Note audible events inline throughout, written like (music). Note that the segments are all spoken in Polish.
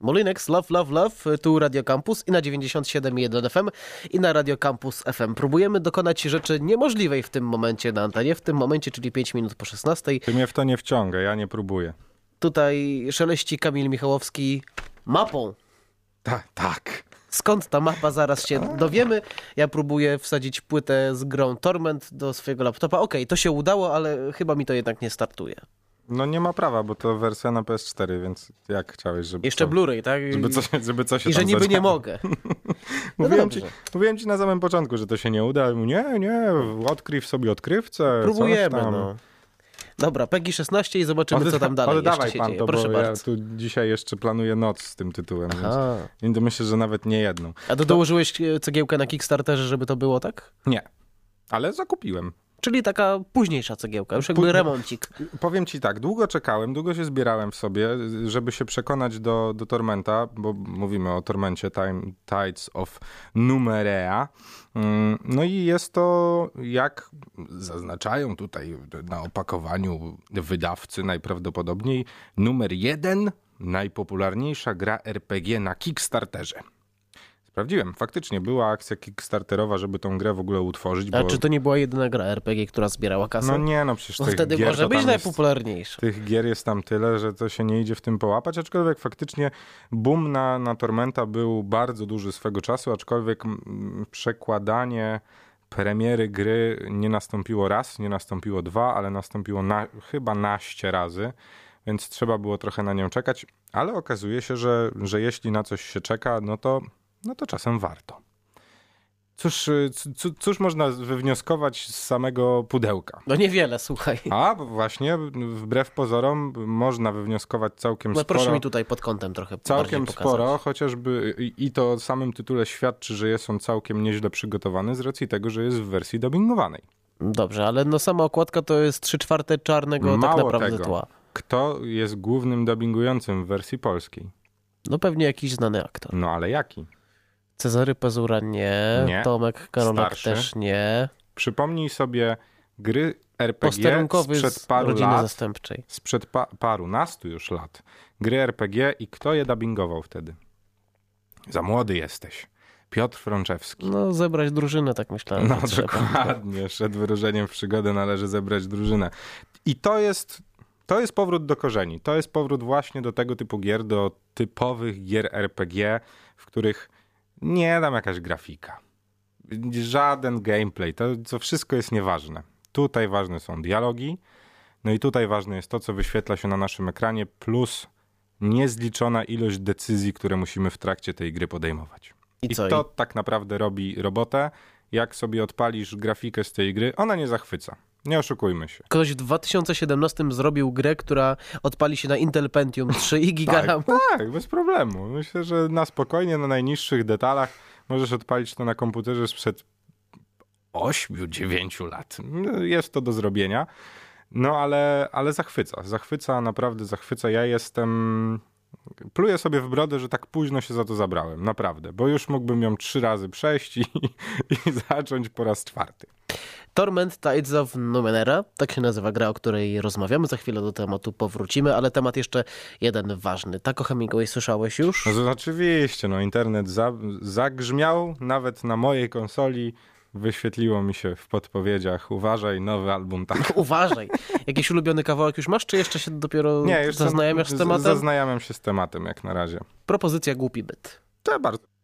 Molinex, Love, Love, Love, tu Radio Campus i na 97.1 FM i na Radio Campus FM. Próbujemy dokonać rzeczy niemożliwej w tym momencie na antenie, w tym momencie, czyli 5 minut po 16. Ty mnie w to nie wciąga, ja nie próbuję. Tutaj szeleści Kamil Michałowski mapą. Tak, tak. Skąd ta mapa, zaraz się dowiemy. Ja próbuję wsadzić płytę z grą Torment do swojego laptopa. Okej, okay, to się udało, ale chyba mi to jednak nie startuje. No nie ma prawa, bo to wersja na PS4, więc jak chciałeś, żeby. Jeszcze to, Blu-ray, tak? Żeby coś, żeby coś I że niby nie mogę. (laughs) No mówiłem, ci, mówiłem ci na samym początku, że to się nie uda. Nie, nie, odkryw sobie odkrywce. Próbujemy, no. Dobra, PEGI 16 i zobaczymy, Odda co tam dalej Oddawaj jeszcze pan dzieje. to, Proszę bo bardzo. ja tu dzisiaj jeszcze planuję noc z tym tytułem, Aha. więc, więc myślę, że nawet nie jedną. A to dołożyłeś cegiełkę na Kickstarterze, żeby to było tak? Nie, ale zakupiłem. Czyli taka późniejsza cegiełka, już jakby remoncik. Powiem ci tak, długo czekałem, długo się zbierałem w sobie, żeby się przekonać do, do Tormenta, bo mówimy o Tormencie Time, Tides of Numerea. Mm, no i jest to, jak zaznaczają tutaj na opakowaniu wydawcy najprawdopodobniej, numer jeden najpopularniejsza gra RPG na Kickstarterze. Sprawdziłem, faktycznie była akcja kickstarterowa, żeby tą grę w ogóle utworzyć. A bo... czy to nie była jedyna gra RPG, która zbierała kasę? No nie, no przecież no wtedy gier może być najpopularniejsza. Tych gier jest tam tyle, że to się nie idzie w tym połapać, aczkolwiek faktycznie boom na, na Tormenta był bardzo duży swego czasu, aczkolwiek przekładanie premiery gry nie nastąpiło raz, nie nastąpiło dwa, ale nastąpiło na, chyba naście razy, więc trzeba było trochę na nią czekać, ale okazuje się, że, że jeśli na coś się czeka, no to no to czasem warto. Cóż, cóż można wywnioskować z samego pudełka? No niewiele, słuchaj. A, właśnie, wbrew pozorom można wywnioskować całkiem no, sporo. Proszę mi tutaj pod kątem trochę Całkiem sporo, chociażby i to o samym tytule świadczy, że jest on całkiem nieźle przygotowany z racji tego, że jest w wersji dubbingowanej. Dobrze, ale no sama okładka to jest 3 czwarte czarnego Mało tak naprawdę tego. tła. Kto jest głównym dubbingującym w wersji polskiej? No pewnie jakiś znany aktor. No ale jaki? Cezary Pazura nie, nie. Tomek Karolak Starszy. też nie. Przypomnij sobie gry RPG sprzed paru rodziny lat, zastępczej. sprzed pa paru nastu już lat. Gry RPG i kto je dubbingował wtedy? Za młody jesteś. Piotr Frączewski. No zebrać drużynę, tak myślałem. No że trzeba. dokładnie, przed wyruszeniem w przygodę należy zebrać drużynę. I to jest, to jest powrót do korzeni. To jest powrót właśnie do tego typu gier, do typowych gier RPG, w których nie dam jakaś grafika. Żaden gameplay, to, wszystko jest nieważne. Tutaj ważne są dialogi, no i tutaj ważne jest to, co wyświetla się na naszym ekranie, plus niezliczona ilość decyzji, które musimy w trakcie tej gry podejmować. I, I to tak naprawdę robi robotę. Jak sobie odpalisz grafikę z tej gry, ona nie zachwyca. Nie oszukujmy się. Ktoś w 2017 zrobił grę, która odpali się na Intel Pentium 3 i Tak, tak, bez problemu. Myślę, że na spokojnie, na najniższych detalach możesz odpalić to na komputerze sprzed 8-9 lat. Jest to do zrobienia. No ale, ale zachwyca, zachwyca, naprawdę zachwyca. Ja jestem... Pluję sobie w brodę, że tak późno się za to zabrałem, naprawdę, bo już mógłbym ją trzy razy przejść i, i zacząć po raz czwarty. Torment Tides of Numenera, tak się nazywa gra, o której rozmawiamy. Za chwilę do tematu powrócimy, ale temat jeszcze jeden ważny. Taco Hemingway słyszałeś już? No oczywiście, no internet za, zagrzmiał, nawet na mojej konsoli wyświetliło mi się w podpowiedziach uważaj, nowy album tak. (laughs) Uważaj. Jakiś ulubiony kawałek już masz, czy jeszcze się dopiero Nie, już zaznajamiasz z tematem? Zaznajamiam się z tematem jak na razie. Propozycja głupi byt. To bardzo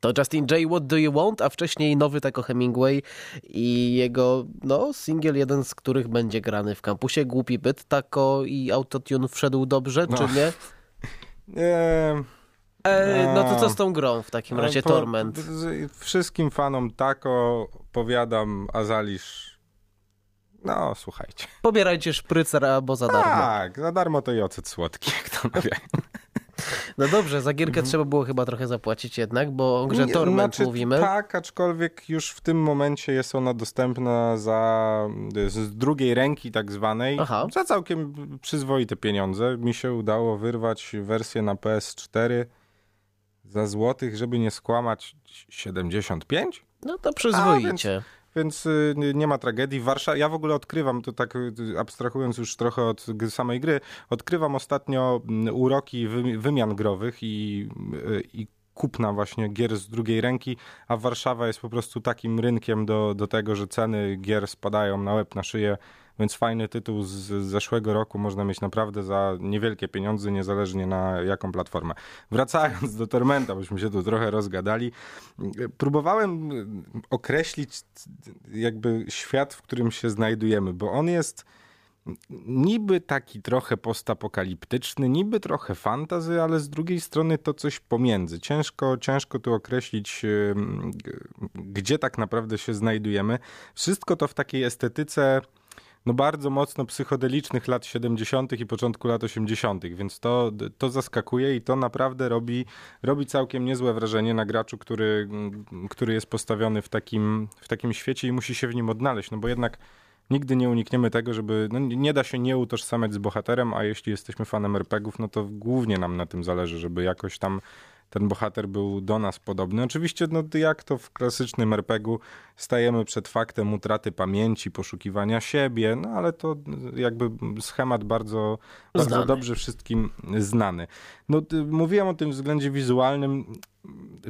To Justin J. What Do You Want, a wcześniej nowy Taco Hemingway i jego, no, singiel, jeden z których będzie grany w kampusie. Głupi byt, Taco i Autotune wszedł dobrze, no. czy nie? (laughs) Nie... E, no to co z tą grą w takim razie, po, Torment? Wszystkim fanom Taco powiadam, Azalisz, no słuchajcie. Pobierajcie szprycer albo za darmo. Tak, za darmo to i ocet słodki, jak to mawiają. No dobrze, za gierkę mhm. trzeba było chyba trochę zapłacić jednak, bo o grze Nie, Torment znaczy, mówimy. Tak, aczkolwiek już w tym momencie jest ona dostępna za z drugiej ręki tak zwanej Aha. za całkiem przyzwoite pieniądze. Mi się udało wyrwać wersję na PS4 za złotych, żeby nie skłamać 75? No to przyzwoicie. A, więc y, nie ma tragedii. Warszawa, ja w ogóle odkrywam, to tak y, abstrahując już trochę od samej gry, odkrywam ostatnio mm, uroki wymian growych i, y, i kupna właśnie gier z drugiej ręki, a Warszawa jest po prostu takim rynkiem do, do tego, że ceny gier spadają na łeb, na szyję więc fajny tytuł z zeszłego roku można mieć naprawdę za niewielkie pieniądze, niezależnie na jaką platformę. Wracając do Tormenta, bośmy się tu trochę rozgadali, próbowałem określić jakby świat, w którym się znajdujemy, bo on jest niby taki trochę postapokaliptyczny, niby trochę fantazy, ale z drugiej strony to coś pomiędzy. Ciężko, ciężko tu określić, gdzie tak naprawdę się znajdujemy. Wszystko to w takiej estetyce no bardzo mocno psychodelicznych lat 70. i początku lat 80., więc to, to zaskakuje i to naprawdę robi, robi całkiem niezłe wrażenie na graczu, który, który jest postawiony w takim, w takim świecie i musi się w nim odnaleźć, no bo jednak nigdy nie unikniemy tego, żeby. No, nie da się nie utożsamiać z bohaterem, a jeśli jesteśmy fanem RPGów, no to głównie nam na tym zależy, żeby jakoś tam ten bohater był do nas podobny. Oczywiście, no jak to w klasycznym RPG-u, stajemy przed faktem utraty pamięci, poszukiwania siebie, no ale to jakby schemat bardzo, bardzo dobrze wszystkim znany. No, mówiłem o tym względzie wizualnym.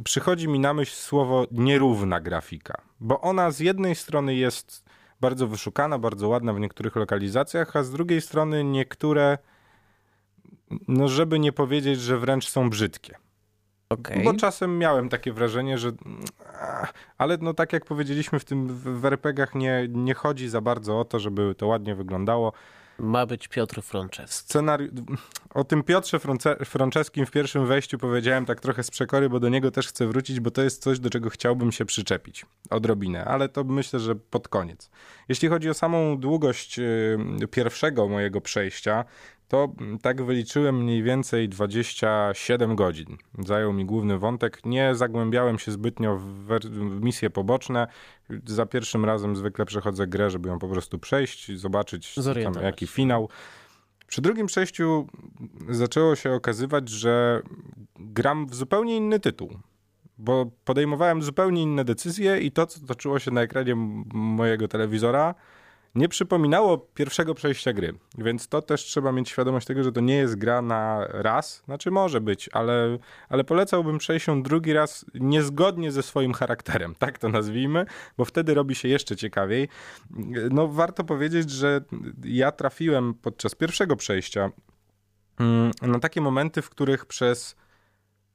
Przychodzi mi na myśl słowo nierówna grafika, bo ona z jednej strony jest bardzo wyszukana, bardzo ładna w niektórych lokalizacjach, a z drugiej strony niektóre, no żeby nie powiedzieć, że wręcz są brzydkie. Okay. Bo czasem miałem takie wrażenie, że. Ale no tak jak powiedzieliśmy w tym w RPGach nie, nie chodzi za bardzo o to, żeby to ładnie wyglądało. Ma być Piotr Franceski. Scenari... O tym Piotrze Franceskim w pierwszym wejściu powiedziałem tak trochę z przekory, bo do niego też chcę wrócić, bo to jest coś, do czego chciałbym się przyczepić. Odrobinę, ale to myślę, że pod koniec. Jeśli chodzi o samą długość pierwszego mojego przejścia, to tak wyliczyłem mniej więcej 27 godzin. Zajął mi główny wątek. Nie zagłębiałem się zbytnio w, w misje poboczne. Za pierwszym razem zwykle przechodzę grę, żeby ją po prostu przejść, zobaczyć tam, jaki finał. Przy drugim przejściu zaczęło się okazywać, że gram w zupełnie inny tytuł bo podejmowałem zupełnie inne decyzje i to, co toczyło się na ekranie mojego telewizora, nie przypominało pierwszego przejścia gry, więc to też trzeba mieć świadomość tego, że to nie jest gra na raz, znaczy może być, ale, ale polecałbym przejść ją drugi raz niezgodnie ze swoim charakterem, tak to nazwijmy, bo wtedy robi się jeszcze ciekawiej. No warto powiedzieć, że ja trafiłem podczas pierwszego przejścia mm, na takie momenty, w których przez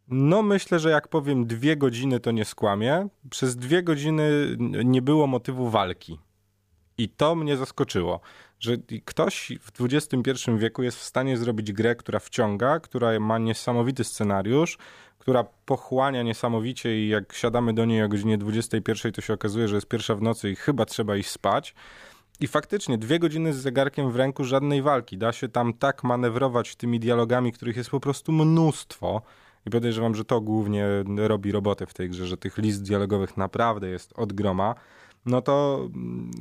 no myślę, że jak powiem dwie godziny, to nie skłamię. Przez dwie godziny nie było motywu walki. I to mnie zaskoczyło, że ktoś w XXI wieku jest w stanie zrobić grę, która wciąga, która ma niesamowity scenariusz, która pochłania niesamowicie i jak siadamy do niej o godzinie 21, to się okazuje, że jest pierwsza w nocy i chyba trzeba iść spać. I faktycznie dwie godziny z zegarkiem w ręku, żadnej walki. Da się tam tak manewrować tymi dialogami, których jest po prostu mnóstwo. I podejrzewam, że to głównie robi robotę w tej grze, że tych list dialogowych naprawdę jest od groma no to,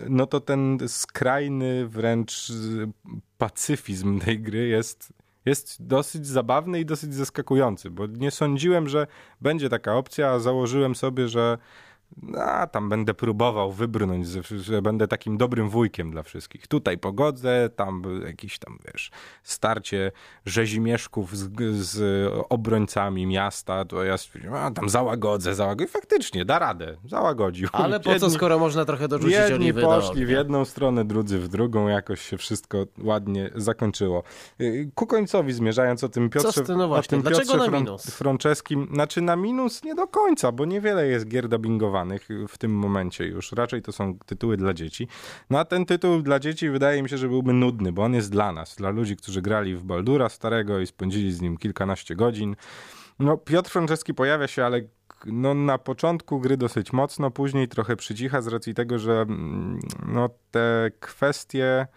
no to ten skrajny wręcz pacyfizm tej gry jest, jest dosyć zabawny i dosyć zaskakujący, bo nie sądziłem, że będzie taka opcja, a założyłem sobie, że a tam będę próbował wybrnąć, że będę takim dobrym wujkiem dla wszystkich. Tutaj pogodzę, tam jakiś tam, wiesz, starcie rzezimieszków z, z obrońcami miasta, to ja stwierdziłem, a tam załagodzę, załagodzę. I faktycznie, da radę, załagodził. Ale po co, skoro można trochę dorzucić jedni oliwy poszli w jedną stronę, drudzy w drugą, jakoś się wszystko ładnie zakończyło. Y, ku końcowi zmierzając o tym Piotrze, tym, no o tym dlaczego Piotrze na minus? Franceskim, znaczy na minus nie do końca, bo niewiele jest gier dubbingowanych w tym momencie już. Raczej to są tytuły dla dzieci. No a ten tytuł dla dzieci wydaje mi się, że byłby nudny, bo on jest dla nas, dla ludzi, którzy grali w Baldura starego i spędzili z nim kilkanaście godzin. No, Piotr Franceski pojawia się, ale no, na początku gry dosyć mocno, później trochę przycicha z racji tego, że mm, no, te kwestie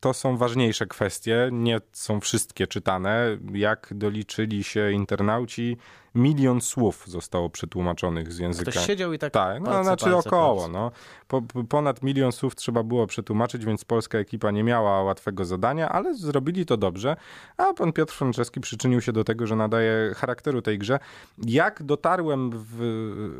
to są ważniejsze kwestie, nie są wszystkie czytane. Jak doliczyli się internauci, milion słów zostało przetłumaczonych z języka. Ktoś siedział i tak. Tak, no palce, znaczy palce, około. palce. No. Po, ponad milion słów trzeba było przetłumaczyć, więc polska ekipa nie miała łatwego zadania, ale zrobili to dobrze. A pan Piotr Franceski przyczynił się do tego, że nadaje charakteru tej grze. Jak dotarłem w,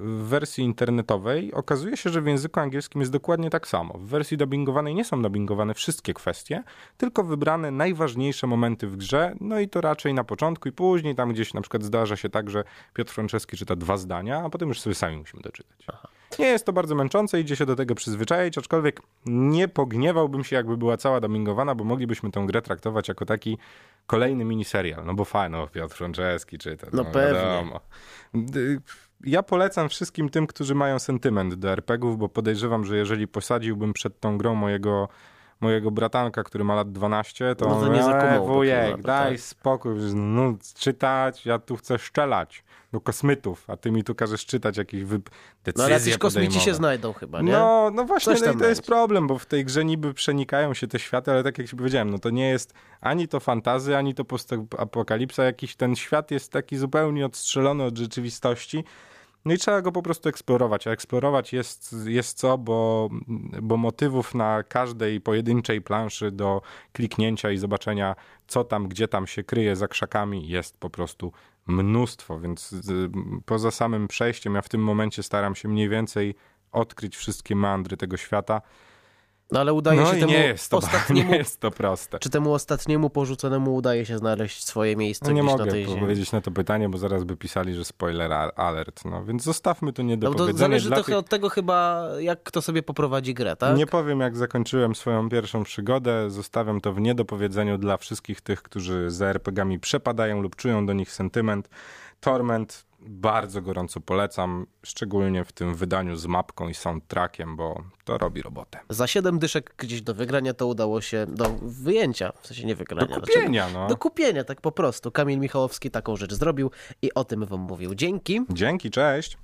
w wersji internetowej, okazuje się, że w języku angielskim jest dokładnie tak samo. W wersji dubbingowanej nie są dubbingowane wszystkie kwestie, tylko wybrane najważniejsze momenty w grze, no i to raczej na początku i później, tam gdzieś na przykład zdarza się tak, że Piotr Franceski czyta dwa zdania, a potem już sobie sami musimy doczytać. Nie jest to bardzo męczące, idzie się do tego przyzwyczaić, aczkolwiek nie pogniewałbym się, jakby była cała dubbingowana, bo moglibyśmy tę grę traktować jako taki kolejny miniserial. No bo fajno, Piotr Franceski czyta. No pewnie. wiadomo. Ja polecam wszystkim tym, którzy mają sentyment do RPGów, bo podejrzewam, że jeżeli posadziłbym przed tą grą mojego mojego bratanka, który ma lat 12, to, No to on, nie "E, wujek, chyba, daj tak. spokój, no, czytać, ja tu chcę szczelać do kosmitów, a ty mi tu każesz czytać jakieś wy... decyzje No ale jacyś kosmici się znajdą chyba, nie? No, no właśnie, no i to jest problem, bo w tej grze niby przenikają się te światy, ale tak jak ci powiedziałem, no to nie jest ani to fantazy, ani to postapokalipsa, jakiś ten świat jest taki zupełnie odstrzelony od rzeczywistości. No i trzeba go po prostu eksplorować, a eksplorować jest, jest co, bo, bo motywów na każdej pojedynczej planszy do kliknięcia i zobaczenia, co tam, gdzie tam się kryje za krzakami, jest po prostu mnóstwo, więc y, poza samym przejściem ja w tym momencie staram się mniej więcej odkryć wszystkie meandry tego świata. No ale udaje No się temu nie jest, to, ostatniemu... (laughs) nie jest to proste. Czy temu ostatniemu porzuconemu udaje się znaleźć swoje miejsce No nie mogę na tej powiedzieć na to pytanie, bo zaraz by pisali, że spoiler alert. No więc zostawmy to No, niedopowiedzenie. to zależy trochę tych- od tego chyba, jak kto sobie poprowadzi grę, tak? Nie powiem, jak zakończyłem swoją pierwszą przygodę. Zostawiam to w niedopowiedzeniu dla wszystkich tych, którzy za RPG-ami przepadają lub czują do nich sentyment. Torment bardzo gorąco polecam, szczególnie w tym wydaniu z mapką i soundtrackiem, bo to robi robotę. Za 7 dyszek gdzieś do wygrania to udało się do wyjęcia, w sensie nie wygrania. Do kupienia, no. Do kupienia, tak po prostu. Kamil Michałowski taką rzecz zrobił i o tym wam mówił. Dzięki. Dzięki, cześć.